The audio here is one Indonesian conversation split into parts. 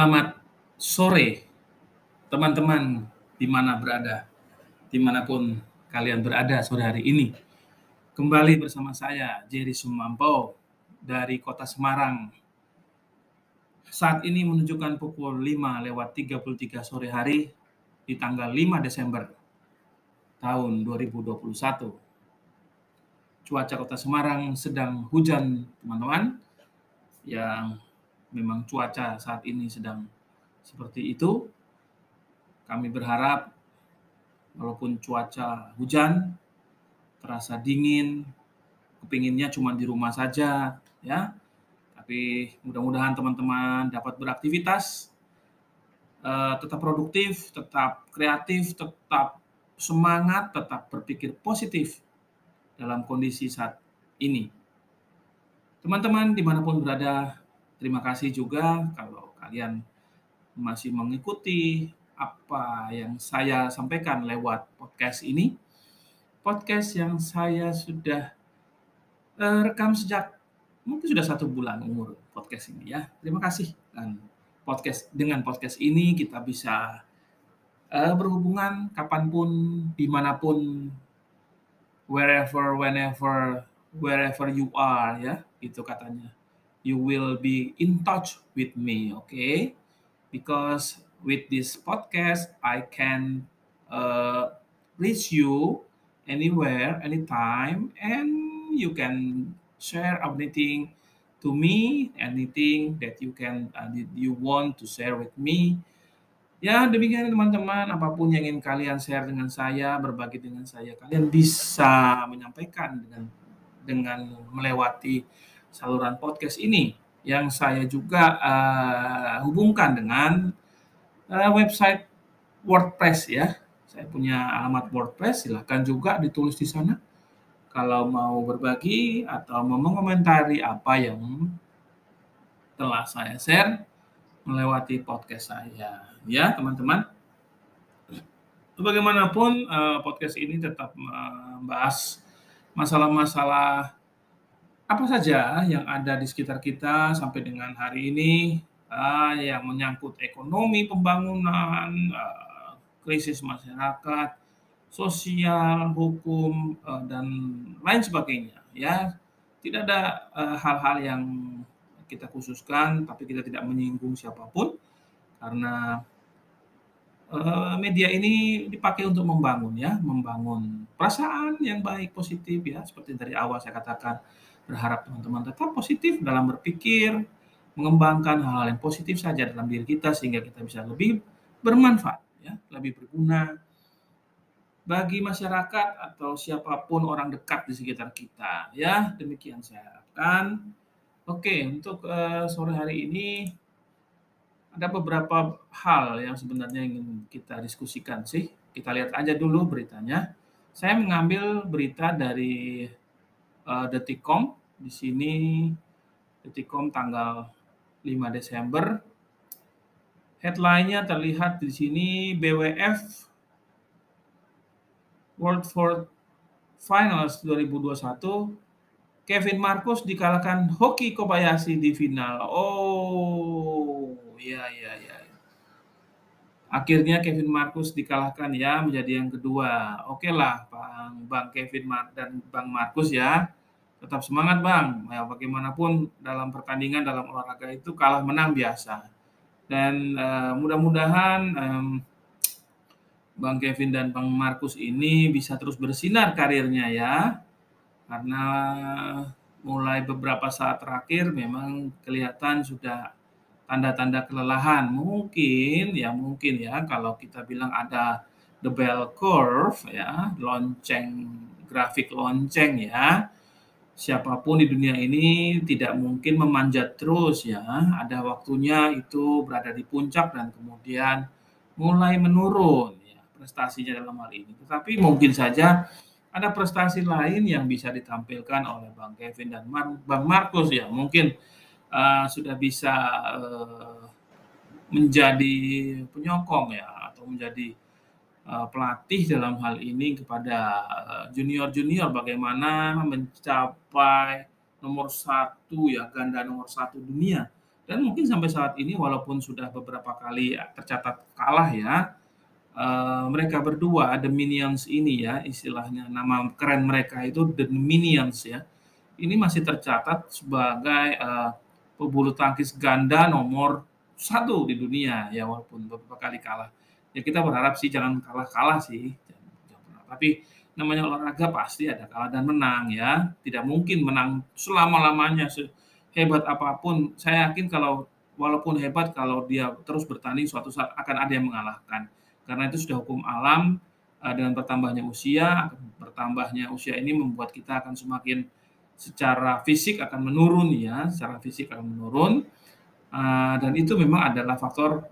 Selamat sore, teman-teman di mana berada, di mana pun kalian berada sore hari ini. Kembali bersama saya, Jerry Sumampo, dari kota Semarang. Saat ini menunjukkan pukul 5 lewat 33 sore hari di tanggal 5 Desember tahun 2021. Cuaca kota Semarang sedang hujan, teman-teman, yang memang cuaca saat ini sedang seperti itu. Kami berharap walaupun cuaca hujan, terasa dingin, kepinginnya cuma di rumah saja, ya. Tapi mudah-mudahan teman-teman dapat beraktivitas, uh, tetap produktif, tetap kreatif, tetap semangat, tetap berpikir positif dalam kondisi saat ini. Teman-teman di mana pun berada, Terima kasih juga kalau kalian masih mengikuti apa yang saya sampaikan lewat podcast ini. Podcast yang saya sudah uh, rekam sejak mungkin sudah satu bulan umur podcast ini ya. Terima kasih dan podcast dengan podcast ini kita bisa uh, berhubungan kapan pun, di mana pun, wherever, whenever, wherever you are ya, itu katanya you will be in touch with me, okay? Because with this podcast, I can uh, reach you anywhere, anytime, and you can share anything to me, anything that you can uh, you want to share with me. Ya, demikian teman-teman, apa pun yang ingin kalian share dengan saya, berbagi dengan saya, kalian bisa menyampaikan dengan dengan melewati saluran podcast ini yang saya juga uh, hubungkan dengan uh, website WordPress ya. Saya punya alamat WordPress, silahkan juga ditulis di sana. Kalau mau berbagi atau mau mengomentari apa yang telah saya share melewati podcast saya, ya teman-teman. Bagaimanapun uh, podcast ini tetap membahas masalah-masalah apa saja yang ada di sekitar kita sampai dengan hari ini uh, yang menyangkut ekonomi, pembangunan, uh, krisis masyarakat, sosial, hukum, uh, dan lain sebagainya. Ya, tidak ada hal-hal uh, yang kita khususkan, tapi kita tidak menyinggung siapa pun karena media ini dipakai untuk membangun ya, membangun perasaan yang baik, positif ya, seperti dari awal saya katakan berharap teman-teman tetap positif dalam berpikir, mengembangkan hal-hal yang positif saja dalam diri kita sehingga kita bisa lebih bermanfaat, ya, lebih berguna bagi masyarakat atau siapa pun orang dekat di sekitar kita. Ya, demikian saya harapkan. Oke, untuk uh, sore hari ini ada beberapa hal yang sebenarnya ingin kita diskusikan sih. Kita lihat aja dulu beritanya. Saya mengambil berita dari uh, Detikcom di sini Detikom tanggal 5 Desember. Headline-nya terlihat di sini BWF World Four Finals 2021 Kevin Marcus dikalahkan Hoki Kobayashi di final. Oh, ya ya ya. Akhirnya Kevin Marcus dikalahkan ya menjadi yang kedua. Oke lah, Bang Bang Kevin dan Bang Marcus ya tetap semangat bang. Ya, bagaimanapun dalam pertandingan dalam olahraga itu kalah menang biasa. Dan uh, mudah-mudahan um, Bang Kevin dan Bang Markus ini bisa terus bersinar karirnya ya. Karena mulai beberapa saat terakhir memang kelihatan sudah tanda-tanda kelelahan. Mungkin ya mungkin ya kalau kita bilang ada the bell curve ya, lonceng grafik lonceng ya siapa pun di dunia ini tidak mungkin memanjat terus ya. Ada waktunya itu berada di puncak dan kemudian mulai menurun ya prestasinya dalam hal ini. Tetapi mungkin saja ada prestasi lain yang bisa ditampilkan oleh Bang Kevin dan Mar Bang Markus ya. Mungkin uh, sudah bisa uh, menjadi penyokong ya atau menjadi pelatih dalam hal ini kepada eh, junior-junior bagaimana mencapai nomor satu ya ganda nomor satu dunia Dan mungkin sampai saat ini walaupun sudah beberapa kali tercatat kalah ya, uh, mereka berdua The Minions ini ya istilahnya nama keren mereka itu The Minions ya. Ini masih tercatat sebagai uh, pebulu tangkis ganda nomor satu di dunia ya walaupun beberapa kali kalah. Ya kita berharap sih jangan kalah-kalah sih. Tapi namanya olahraga pasti ada kalah dan menang ya. Tidak mungkin menang selama-lamanya sehebat apa pun. Saya yakin kalau walaupun hebat kalau dia terus bertanding suatu saat akan ada yang mengalahkan. Karena itu sudah hukum alam eh, dengan bertambahnya usia, bertambahnya usia ini membuat kita akan semakin secara fisik akan menurun ya, secara fisik akan menurun. Uh, dan itu memang adalah faktor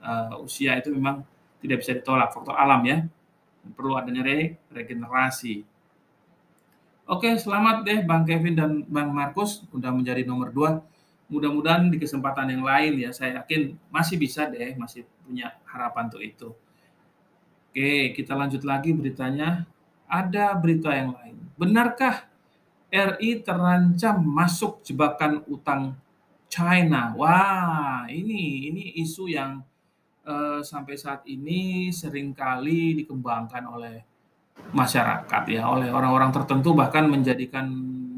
uh, usia itu memang tidak bisa ditolak, faktor alam ya. Perlu adanya re regenerasi. Oke, selamat deh Bang Kevin dan Bang Markus udah menjadi nomor dua. Mudah-mudahan di kesempatan yang lain ya, saya yakin masih bisa deh, masih punya harapan untuk itu. Oke, kita lanjut lagi beritanya. Ada berita yang lain. Benarkah RI terancam masuk jebakan utang China. Wah, ini ini isu yang uh, sampai saat ini sering kali dikembangkan oleh masyarakat ya, oleh orang-orang tertentu bahkan menjadikan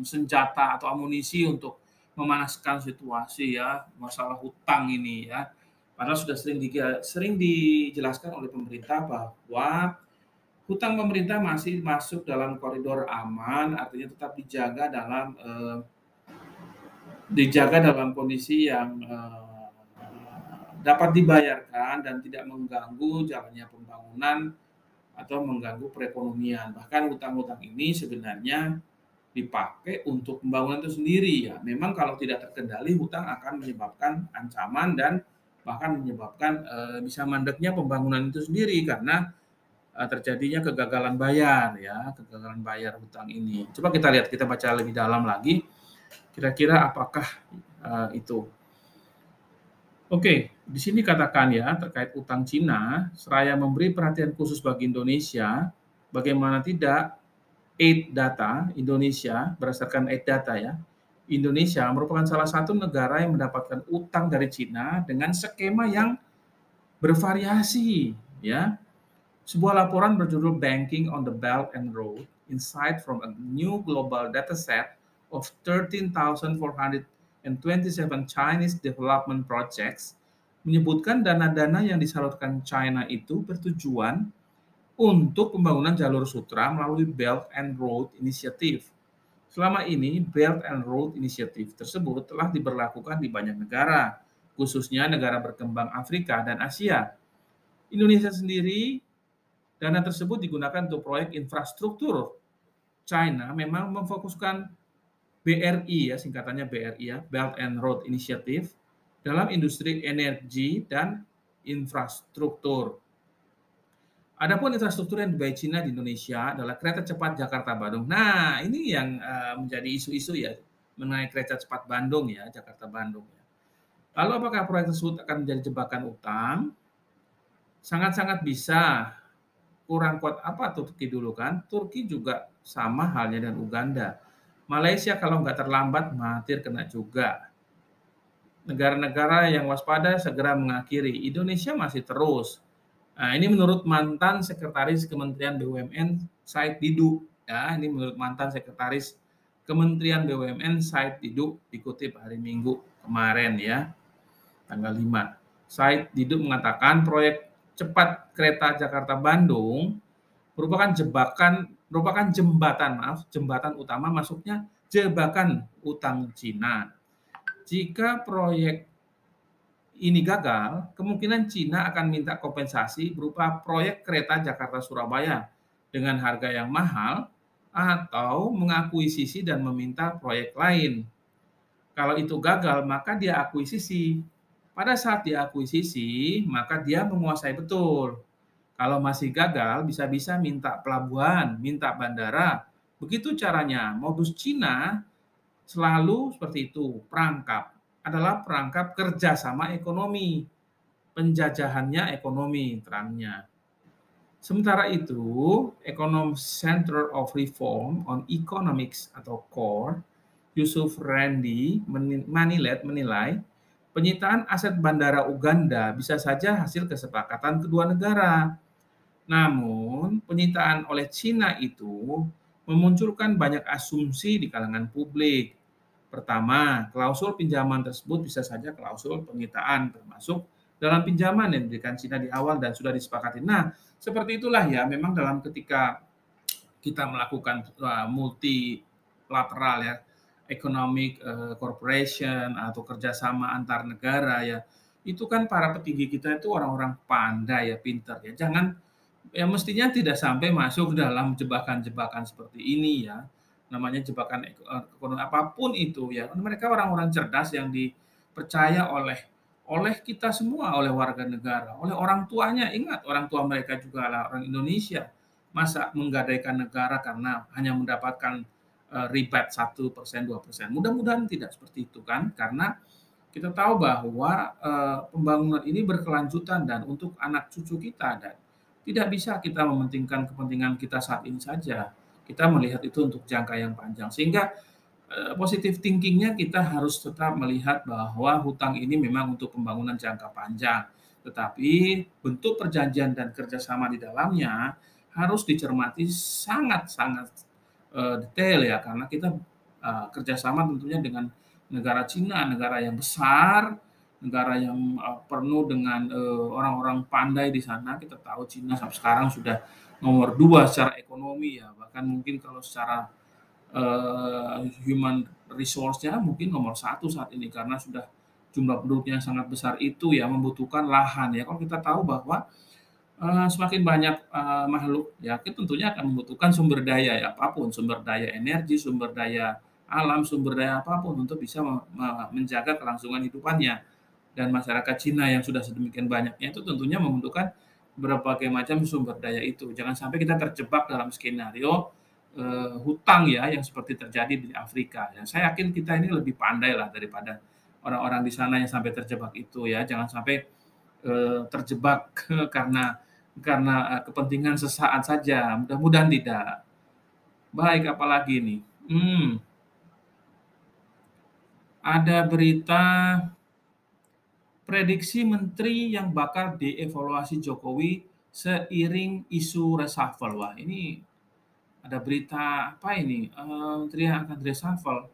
senjata atau amunisi untuk memanaskan situasi ya, masalah hutang ini ya. Padahal sudah sering di, sering dijelaskan oleh pemerintah bahwa hutang pemerintah masih masuk dalam koridor aman, artinya tetap dijaga dalam eh, dijaga dalam kondisi yang eh, dapat dibayarkan dan tidak mengganggu jalannya pembangunan atau mengganggu perekonomian. Bahkan hutang-hutang ini sebenarnya dipakai untuk pembangunan itu sendiri ya. Memang kalau tidak terkendali hutang akan menyebabkan ancaman dan bahkan menyebabkan e, bisa mandeknya pembangunan itu sendiri karena uh, terjadinya kegagalan bayar ya, kegagalan bayar hutang ini. Coba kita lihat, kita baca lebih dalam lagi. Kira-kira apakah uh, itu? Oke, di sini katakan ya terkait utang Cina, seraya memberi perhatian khusus bagi Indonesia, bagaimana tidak aid data Indonesia berdasarkan aid data ya. Indonesia merupakan salah satu negara yang mendapatkan utang dari Cina dengan skema yang bervariasi ya sebuah laporan berjudul Banking on the Belt and Road, Insight from a New Global Dataset of 13,427 Chinese Development Projects menyebutkan dana-dana yang disalurkan China itu bertujuan untuk pembangunan jalur sutra melalui Belt and Road Initiative. Selama ini, Belt and Road Initiative tersebut telah diberlakukan di banyak negara, khususnya negara berkembang Afrika dan Asia. Indonesia sendiri Dana tersebut digunakan untuk proyek infrastruktur. China memang memfokuskan BRI ya singkatannya BRI ya, Belt and Road Initiative dalam industri energi dan infrastruktur. Adapun infrastruktur yang dibayar Cina di Indonesia adalah kereta cepat Jakarta Bandung. Nah, ini yang uh, menjadi isu-isu ya mengenai kereta cepat Bandung ya, Jakarta Bandung ya. Lalu apakah proyek tersebut akan menjadi jebakan utang? Sangat-sangat bisa kurang kuat apa Turki dulu kan? Turki juga sama halnya dengan Uganda. Malaysia kalau nggak terlambat matir kena juga. Negara-negara yang waspada segera mengakhiri. Indonesia masih terus. Nah, ini menurut mantan sekretaris Kementerian BUMN Said Didu. Ya, ini menurut mantan sekretaris Kementerian BUMN Said Didu dikutip hari Minggu kemarin ya, tanggal 5. Said Didu mengatakan proyek cepat kereta Jakarta Bandung merupakan jebakan merupakan jembatan maaf jembatan utama masuknya jebakan utang Cina. Jika proyek ini gagal, kemungkinan Cina akan minta kompensasi berupa proyek kereta Jakarta Surabaya dengan harga yang mahal atau mengakuisisi dan meminta proyek lain. Kalau itu gagal, maka dia akuisisi pada saat diakuisisi, maka dia menguasai betul. Kalau masih gagal, bisa-bisa minta pelabuhan, minta bandara. Begitu caranya. Modus Cina selalu seperti itu. Perangkap adalah perangkap kerjasama ekonomi. Penjajahannya ekonomi, terangnya. Sementara itu, Econom Center of Reform on Economics atau CORE, Yusuf Randy Manilet menilai Penyitaan aset bandara Uganda bisa saja hasil kesepakatan kedua negara. Namun, penyitaan oleh China itu memunculkan banyak asumsi di kalangan publik. Pertama, klausul pinjaman tersebut bisa saja klausul penyitaan termasuk dalam pinjaman yang diberikan China di awal dan sudah disepakati. Nah, seperti itulah ya, memang dalam ketika kita melakukan uh, multilateral ya, economic uh, corporation atau kerjasama antar negara ya itu kan para petinggi kita itu orang-orang pandai ya pinter ya jangan ya mestinya tidak sampai masuk dalam jebakan-jebakan seperti ini ya. Namanya jebakan ekonomi apa pun itu ya. Mereka orang-orang cerdas yang dipercaya oleh oleh kita semua oleh warga negara oleh orang tuanya. Ingat orang tua mereka juga adalah orang Indonesia. Masa menggadaikan negara karena hanya mendapatkan uh, rebate 1%, 2%. Mudah-mudahan tidak seperti itu kan, karena kita tahu bahwa uh, pembangunan ini berkelanjutan dan untuk anak cucu kita dan tidak bisa kita mementingkan kepentingan kita saat ini saja. Kita melihat itu untuk jangka yang panjang. Sehingga uh, positive thinkingnya kita harus tetap melihat bahwa hutang ini memang untuk pembangunan jangka panjang. Tetapi bentuk perjanjian dan kerjasama di dalamnya harus dicermati sangat-sangat uh, detail ya karena kita uh, kerjasama tentunya dengan negara Cina, negara yang besar, negara yang uh, penuh dengan orang-orang uh, pandai di sana. Kita tahu Cina sampai sekarang sudah nomor dua secara ekonomi ya, bahkan mungkin kalau secara uh, human resource-nya mungkin nomor satu saat ini karena sudah jumlah penduduknya sangat besar itu ya membutuhkan lahan ya. Kalau kita tahu bahwa uh, semakin banyak uh, makhluk ya kita tentunya akan membutuhkan sumber daya ya apa pun sumber daya energi sumber daya alam sumber daya apa pun untuk bisa menjaga kelangsungan hidupannya dan masyarakat Cina yang sudah sedemikian banyaknya itu tentunya membutuhkan berbagai macam sumber daya itu jangan sampai kita terjebak dalam skenario uh, hutang ya yang seperti terjadi di Afrika ya saya yakin kita ini lebih pandai lah daripada orang-orang di sana yang sampai terjebak itu ya jangan sampai uh, terjebak karena karena eh, kepentingan sesaat saja. Mudah-mudahan tidak. Baik, apalagi nih? Hmm. Ada berita prediksi menteri yang bakal dievaluasi Jokowi seiring isu reshuffle. Wah, ini ada berita apa ini? Uh, menteri yang akan reshuffle.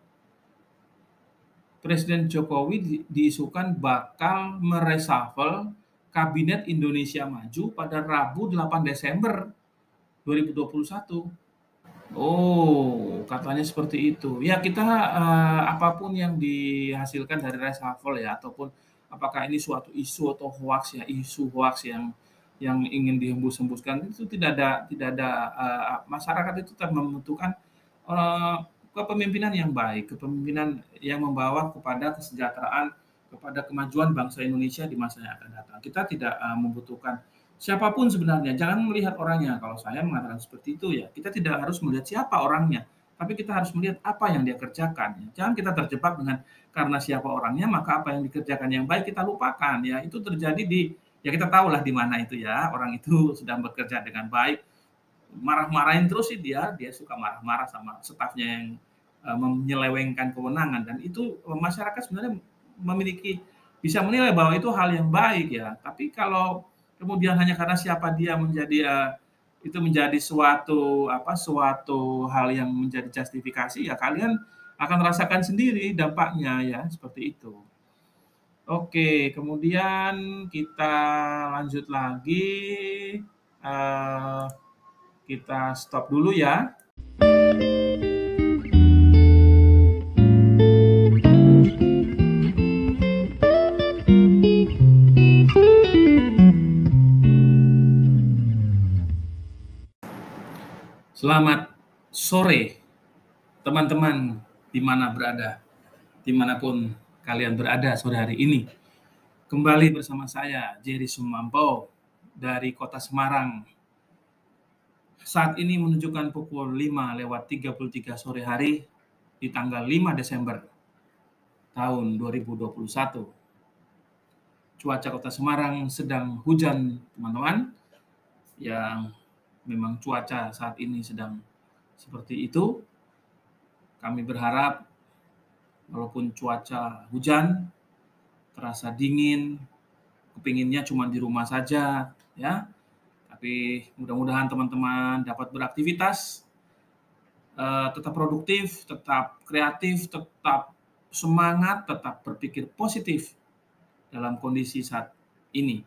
Presiden Jokowi di, diisukan bakal mereshuffle Kabinet Indonesia Maju pada Rabu 8 Desember 2021. Oh, katanya seperti itu. Ya, kita uh, apa pun yang dihasilkan dari reshuffle ya ataupun apakah ini suatu isu atau hoax ya, isu hoax yang yang ingin dihembus-hembuskan itu tidak ada tidak ada uh, masyarakat itu tetap membutuhkan uh, kepemimpinan yang baik, kepemimpinan yang membawa kepada kesejahteraan kepada kemajuan bangsa Indonesia di masa yang akan datang. Kita tidak uh, membutuhkan siapa pun sebenarnya. Jangan melihat orangnya. Kalau saya mengatakan seperti itu ya, kita tidak harus melihat siapa orangnya, tapi kita harus melihat apa yang dia kerjakan. Jangan kita terjebak dengan karena siapa orangnya maka apa yang dikerjakan yang baik kita lupakan. Ya itu terjadi di ya kita tahulah di mana itu ya orang itu sedang bekerja dengan baik marah-marahin terus sih dia dia suka marah-marah sama stafnya yang uh, menyelewengkan kewenangan dan itu masyarakat sebenarnya memiliki bisa menilai bahwa itu hal yang baik ya. Tapi kalau kemudian hanya karena siapa dia menjadi uh, itu menjadi suatu apa suatu hal yang menjadi justifikasi ya kalian akan merasakan sendiri dampaknya ya seperti itu. Oke, kemudian kita lanjut lagi. Uh, kita stop dulu ya. Selamat sore, teman-teman di mana berada, di mana pun kalian berada sore hari ini. Kembali bersama saya, Jerry Sumampo, dari kota Semarang. Saat ini menunjukkan pukul 5 lewat 33 sore hari di tanggal 5 Desember tahun 2021. Cuaca kota Semarang sedang hujan, teman-teman, yang memang cuaca saat ini sedang seperti itu. Kami berharap walaupun cuaca hujan, terasa dingin, kepinginnya cuma di rumah saja, ya. Tapi mudah-mudahan teman-teman dapat beraktivitas, uh, tetap produktif, tetap kreatif, tetap semangat, tetap berpikir positif dalam kondisi saat ini.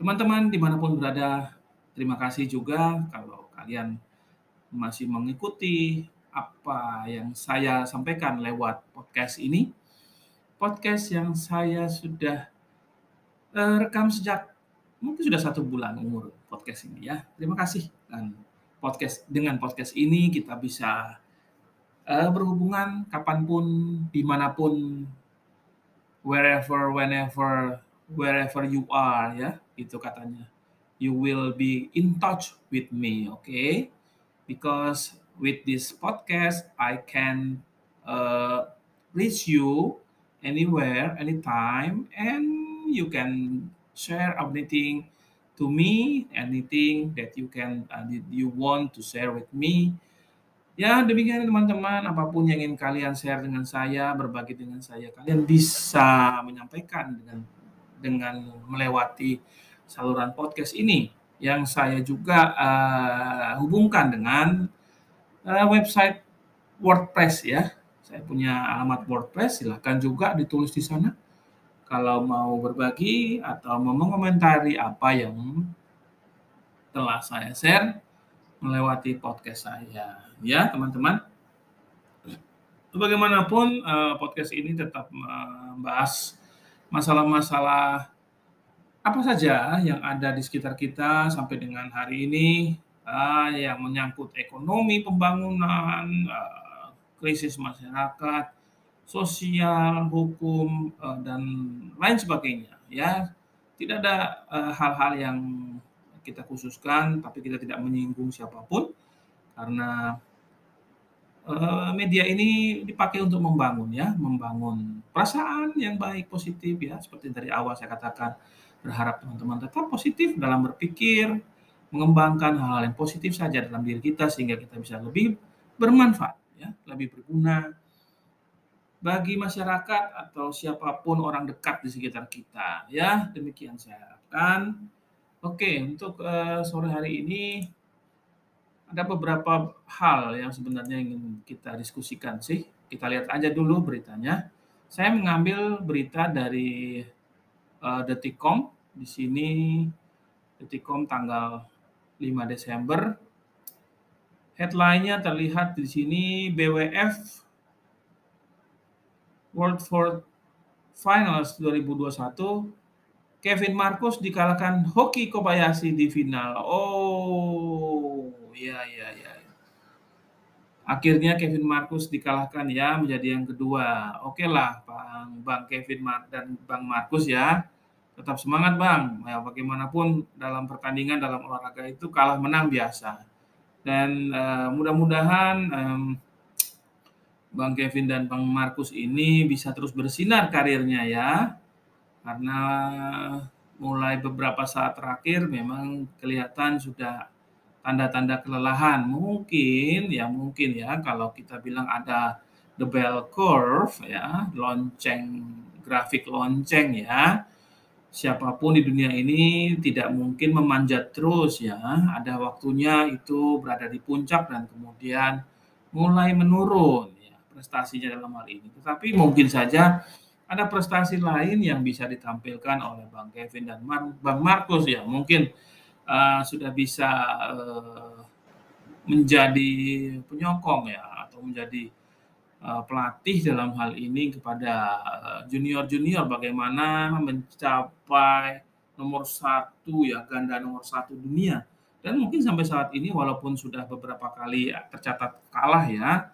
Teman-teman di mana pun berada, terima kasih juga kalau kalian masih mengikuti apa yang saya sampaikan lewat podcast ini. Podcast yang saya sudah uh, rekam sejak mungkin sudah satu bulan umur podcast ini ya. Terima kasih dan podcast dengan podcast ini kita bisa uh, berhubungan kapan pun, di mana pun, wherever, whenever, wherever you are ya, itu katanya. You will be in touch with me, okay? Because with this podcast, I can uh, reach you anywhere, anytime, and you can share anything to me, anything that you can uh, you want to share with me. Ya, demikian teman-teman, apa pun yang ingin kalian share dengan saya, berbagi dengan saya, kalian bisa menyampaikan dengan dengan melewati saluran podcast ini yang saya juga uh, hubungkan dengan uh, website WordPress ya. Saya punya alamat WordPress, silahkan juga ditulis di sana kalau mau berbagi atau mau mengomentari apa yang telah saya share melewati podcast saya. Ya, teman-teman. Bagaimanapun eh, podcast ini tetap membahas masalah-masalah apa saja yang ada di sekitar kita sampai dengan hari ini uh, yang menyangkut ekonomi, pembangunan, uh, krisis masyarakat, sosial, hukum, uh, dan lain sebagainya. Ya, tidak ada hal-hal yang kita khususkan, tapi kita tidak menyinggung siapa pun karena media ini dipakai untuk membangun ya, membangun perasaan yang baik, positif ya, seperti dari awal saya katakan berharap teman-teman tetap positif dalam berpikir, mengembangkan hal-hal yang positif saja dalam diri kita sehingga kita bisa lebih bermanfaat ya, lebih berguna bagi masyarakat atau siapa pun orang dekat di sekitar kita ya. Demikian saya harapkan. Oke untuk uh, sore hari ini ada beberapa hal yang sebenarnya ingin kita diskusikan sih. Kita lihat aja dulu beritanya. Saya mengambil berita dari uh, Detikcom di sini Detikcom tanggal 5 Desember headline-nya terlihat di sini BWF World Fourth Finals 2021 Kevin Marcus dikalahkan Hoki Kobayashi di final. Oh, ya ya. Akhirnya Kevin Marcus dikalahkan ya menjadi yang kedua. Oke lah, Bang Bang Kevin Mar dan Bang Marcus ya. Tetap semangat Bang. Ya bagaimanapun dalam pertandingan dalam olahraga itu kalah menang biasa. Dan uh, mudah-mudahan um, Bang Kevin dan Bang Markus ini bisa terus bersinar karirnya ya. Karena mulai beberapa saat terakhir memang kelihatan sudah tanda-tanda kelelahan. Mungkin ya mungkin ya kalau kita bilang ada the bell curve ya, lonceng grafik lonceng ya. Siapa pun di dunia ini tidak mungkin memanjat terus ya. Ada waktunya itu berada di puncak dan kemudian mulai menurun prestasinya dalam hal ini. Tetapi mungkin saja ada prestasi lain yang bisa ditampilkan oleh Bang Kevin dan Bang Markus ya. Mungkin uh, sudah bisa uh, menjadi penyokong ya atau menjadi uh, pelatih dalam hal ini kepada junior-junior. Bagaimana mencapai nomor satu ya ganda nomor satu dunia. Dan mungkin sampai saat ini walaupun sudah beberapa kali tercatat kalah ya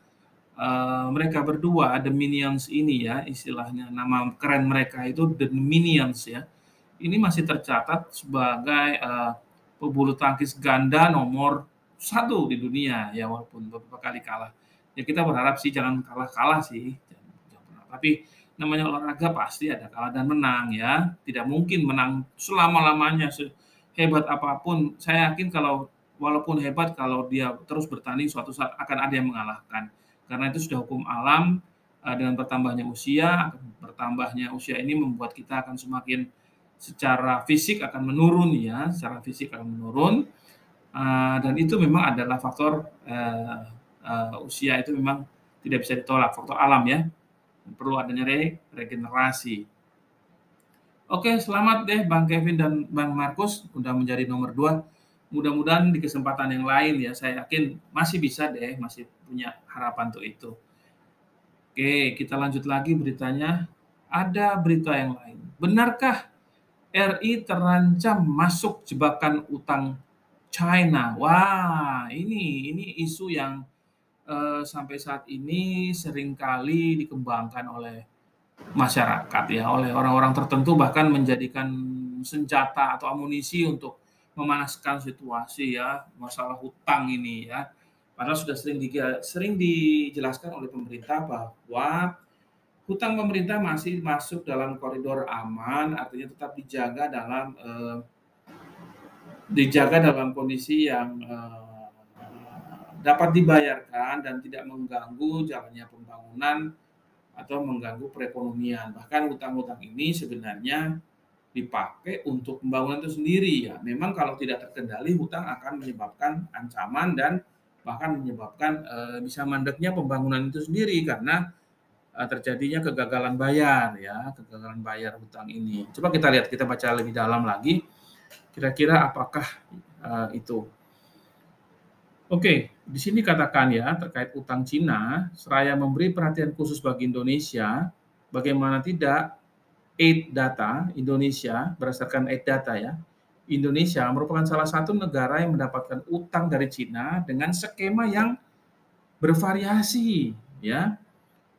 uh, mereka berdua The Minions ini ya istilahnya nama keren mereka itu The Minions ya ini masih tercatat sebagai uh, pebulu tangkis ganda nomor satu di dunia ya walaupun beberapa kali kalah. Ya kita berharap sih jangan kalah-kalah sih. Tapi namanya olahraga pasti ada kalah dan menang ya. Tidak mungkin menang selama lamanya hebat apa pun. Saya yakin kalau walaupun hebat kalau dia terus bertanding suatu saat akan ada yang mengalahkan. Karena itu sudah hukum alam uh, dengan bertambahnya usia, bertambahnya usia ini membuat kita akan semakin secara fisik akan menurun ya, secara fisik akan menurun. Uh, dan itu memang adalah faktor uh, uh, usia itu memang tidak bisa ditolak, faktor alam ya. Perlu adanya re regenerasi. Oke, selamat deh Bang Kevin dan Bang Markus udah menjadi nomor dua. Mudah-mudahan di kesempatan yang lain ya, saya yakin masih bisa deh, masih punya harapan untuk itu. Oke, kita lanjut lagi beritanya. Ada berita yang lain. Benarkah RI terancam masuk jebakan utang China? Wah, ini ini isu yang uh, sampai saat ini sering kali dikembangkan oleh masyarakat ya oleh orang-orang tertentu bahkan menjadikan senjata atau amunisi untuk memanaskan situasi ya masalah hutang ini ya padahal sudah sering di, sering dijelaskan oleh pemerintah bahwa hutang pemerintah masih masuk dalam koridor aman artinya tetap dijaga dalam eh, dijaga dalam kondisi yang eh, dapat dibayarkan dan tidak mengganggu jalannya pembangunan atau mengganggu perekonomian. Bahkan utang-utang ini sebenarnya dipakai untuk pembangunan itu sendiri ya. Memang kalau tidak terkendali hutang akan menyebabkan ancaman dan bahkan menyebabkan e, bisa mandeknya pembangunan itu sendiri karena terjadinya kegagalan bayar ya, kegagalan bayar hutang ini. Coba kita lihat, kita baca lebih dalam lagi kira-kira apakah e, itu Oke, di sini katakan ya terkait utang Cina, seraya memberi perhatian khusus bagi Indonesia, bagaimana tidak aid data Indonesia berdasarkan aid data ya. Indonesia merupakan salah satu negara yang mendapatkan utang dari Cina dengan skema yang bervariasi ya.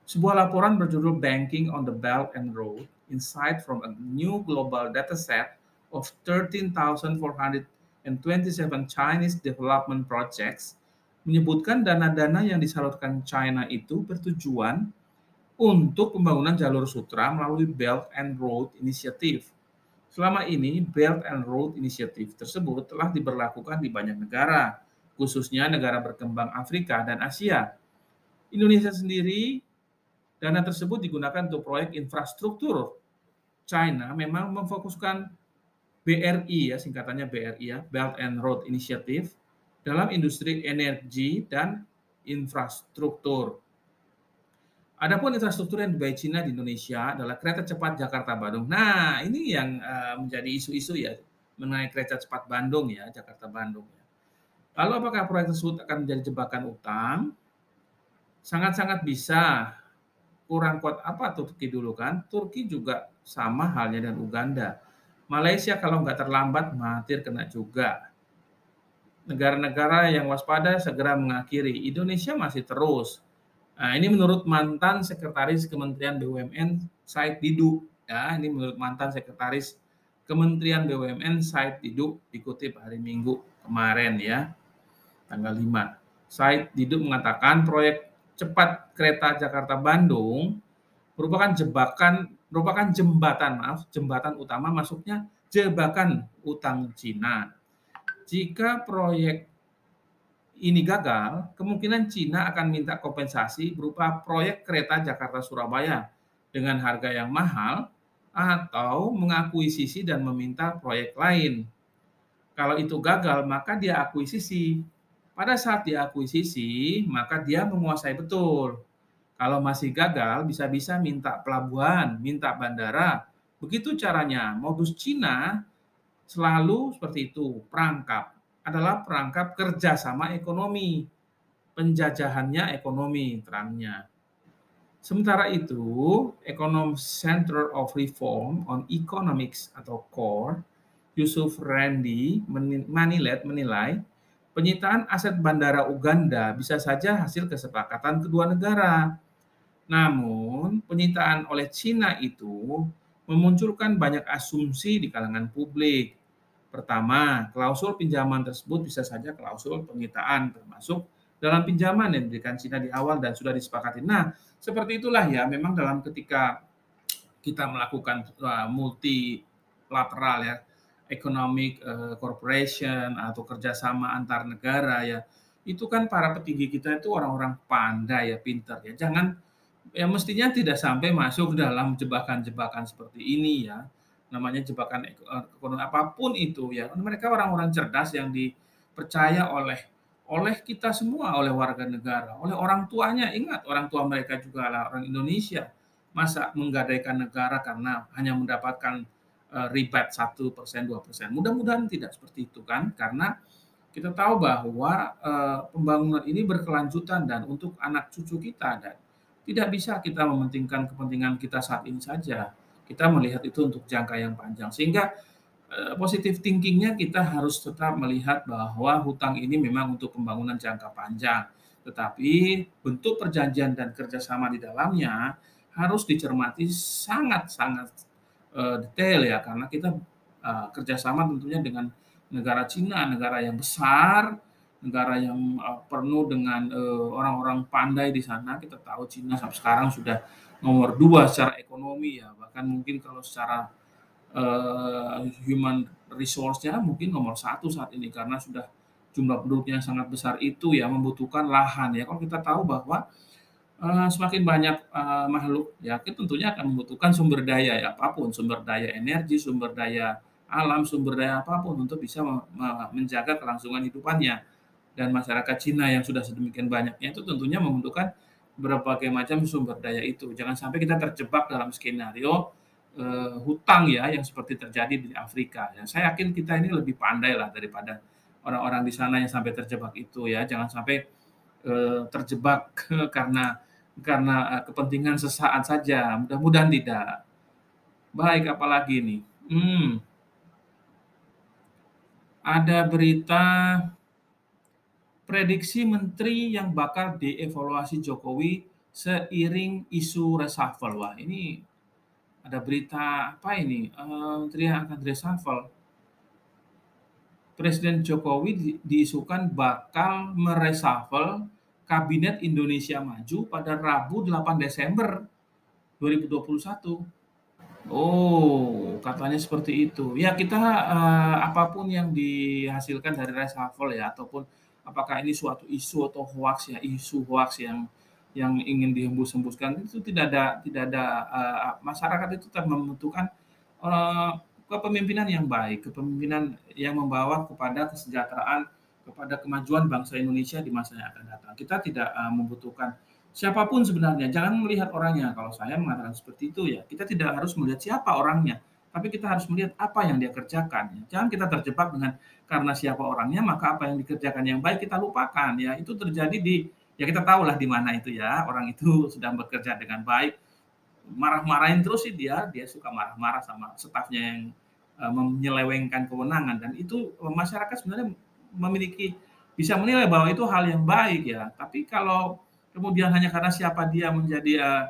Sebuah laporan berjudul Banking on the Belt and Road Insight from a New Global Dataset of 13,400 and 27 Chinese Development Projects menyebutkan dana-dana yang disalurkan China itu bertujuan untuk pembangunan jalur sutra melalui Belt and Road Initiative. Selama ini, Belt and Road Initiative tersebut telah diberlakukan di banyak negara, khususnya negara berkembang Afrika dan Asia. Indonesia sendiri, dana tersebut digunakan untuk proyek infrastruktur. China memang memfokuskan BRI ya singkatannya BRI ya Belt and Road Initiative dalam industri energi dan infrastruktur. Adapun infrastruktur yang dibayar Cina di Indonesia adalah kereta cepat Jakarta-Bandung. Nah, ini yang uh, menjadi isu-isu ya mengenai kereta cepat Bandung ya, Jakarta-Bandung ya. Lalu apakah proyek tersebut akan menjadi jebakan utang? Sangat-sangat bisa. Kurang kuat apa Turki dulu kan? Turki juga sama halnya dengan Uganda Malaysia kalau nggak terlambat mati kena juga. Negara-negara yang waspada segera mengakhiri. Indonesia masih terus. Nah, ini menurut mantan sekretaris Kementerian BUMN Said Didu. Ya, ini menurut mantan sekretaris Kementerian BUMN Said Didu dikutip hari Minggu kemarin ya, tanggal 5. Said Didu mengatakan proyek cepat kereta Jakarta Bandung merupakan jebakan merupakan jembatan maaf jembatan utama masuknya jebakan utang Cina. Jika proyek ini gagal, kemungkinan Cina akan minta kompensasi berupa proyek kereta Jakarta Surabaya dengan harga yang mahal atau mengakuisisi dan meminta proyek lain. Kalau itu gagal, maka dia akuisisi. Pada saat dia akuisisi, maka dia menguasai betul kalau masih gagal, bisa-bisa minta pelabuhan, minta bandara. Begitu caranya. Modus Cina selalu seperti itu. Perangkap adalah perangkap kerjasama ekonomi. Penjajahannya ekonomi, terangnya. Sementara itu, Ekonom Center of Reform on Economics atau CORE, Yusuf Randy Manilet menilai penyitaan aset bandara Uganda bisa saja hasil kesepakatan kedua negara. Namun, penyitaan oleh Cina itu memunculkan banyak asumsi di kalangan publik. Pertama, klausul pinjaman tersebut bisa saja klausul penyitaan termasuk dalam pinjaman yang diberikan Cina di awal dan sudah disepakati. Nah, seperti itulah ya, memang dalam ketika kita melakukan uh, multilateral ya, economic uh, corporation atau kerjasama antar negara ya, itu kan para petinggi kita itu orang-orang pandai ya, pintar ya. Jangan Ya mestinya tidak sampai masuk dalam jebakan-jebakan seperti ini ya, namanya jebakan eee, ekonomi apa pun itu ya, mereka orang-orang cerdas yang dipercaya oleh oleh kita semua, oleh warga negara, oleh orang tuanya. Ingat orang tua mereka juga adalah orang Indonesia. Masa menggadaikan negara karena hanya mendapatkan, eee, rebate 1%, 2%. Mudah-mudahan tidak seperti itu kan, karena kita tahu bahwa, eee, pembangunan ini berkelanjutan dan untuk anak cucu kita dan tidak bisa kita mementingkan kepentingan kita saat ini saja. Kita melihat itu untuk jangka yang panjang. Sehingga, eee, positive thinking-nya kita harus tetap melihat bahwa hutang ini memang untuk pembangunan jangka panjang. Tetapi bentuk perjanjian dan kerjasama di dalamnya harus dicermati sangat-sangat, eee, detail ya, karena kita, eee, kerjasama tentunya dengan negara Cina, negara yang besar, negara yang, eee, penuh dengan, orang-orang pandai di sana. Kita tahu Cina sampai sekarang sudah nomor 2 secara ekonomi ya, bahkan mungkin kalau secara, eee, human resource-nya mungkin nomor 1 saat ini karena sudah jumlah penduduknya sangat besar itu ya, membutuhkan lahan ya. Kalau kita tahu bahwa, eee, semakin banyak, eee, makhluk ya, tentunya akan membutuhkan sumber daya ya, apa pun, sumber daya energi, sumber daya alam, sumber daya apa pun untuk bisa me me menjaga kelangsungan hidupannya. Dan masyarakat Cina yang sudah sedemikian banyaknya itu tentunya membutuhkan berbagai macam sumber daya itu. Jangan sampai kita terjebak dalam skenario, eee, hutang ya, yang seperti terjadi di Afrika ya. Saya yakin kita ini lebih pandai lah daripada orang-orang di sana yang sampai terjebak itu ya. Jangan sampai, eee, terjebak karena karena, eee, kepentingan sesaat saja, mudah-mudahan tidak. Baik, apalagi nih? Mmm. Ada berita prediksi menteri yang bakal dievaluasi Jokowi seiring isu reshuffle. Wah, ini ada berita apa ini, eee, menteri yang akan reshuffle. Presiden Jokowi di diisukan bakal mereshuffle Kabinet Indonesia Maju pada Rabu 8 Desember 2021. Oh, katanya seperti itu. Ya kita, eee, apa pun yang dihasilkan dari reshuffle ya, ataupun apakah ini suatu isu atau hoaks ya, isu hoaks yang yang ingin dihembus-hembuskan itu tidak ada tidak ada, eee, masyarakat itu tetap membutuhkan, eee, kepemimpinan yang baik, kepemimpinan yang membawa kepada kesejahteraan, kepada kemajuan bangsa Indonesia di masa yang akan datang. Kita tidak, eee, membutuhkan siapa pun sebenarnya, jangan melihat orangnya. Kalau saya mengatakan seperti itu ya, kita tidak harus melihat siapa orangnya, tapi kita harus melihat apa yang dia kerjakan. Jangan kita terjebak dengan karena siapa orangnya, maka apa yang dikerjakan yang baik kita lupakan ya. Itu terjadi di ya kita tahulah di mana itu ya, orang itu sedang bekerja dengan baik, marah-marahin terus sih dia, dia suka marah-marah sama stafnya yang, eee, menyelewengkan kewenangan dan itu, eee, masyarakat sebenarnya memiliki bisa menilai bahwa itu hal yang baik ya. Tapi kalau kemudian hanya karena siapa dia menjadi, eee,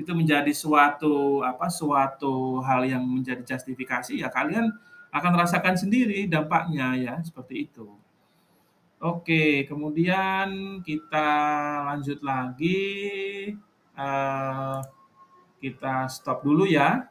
itu menjadi suatu apa, suatu hal yang menjadi justifikasi, ya kalian akan rasakan sendiri dampaknya ya, seperti itu. Oke, kemudian kita lanjut lagi, eee, kita stop dulu ya.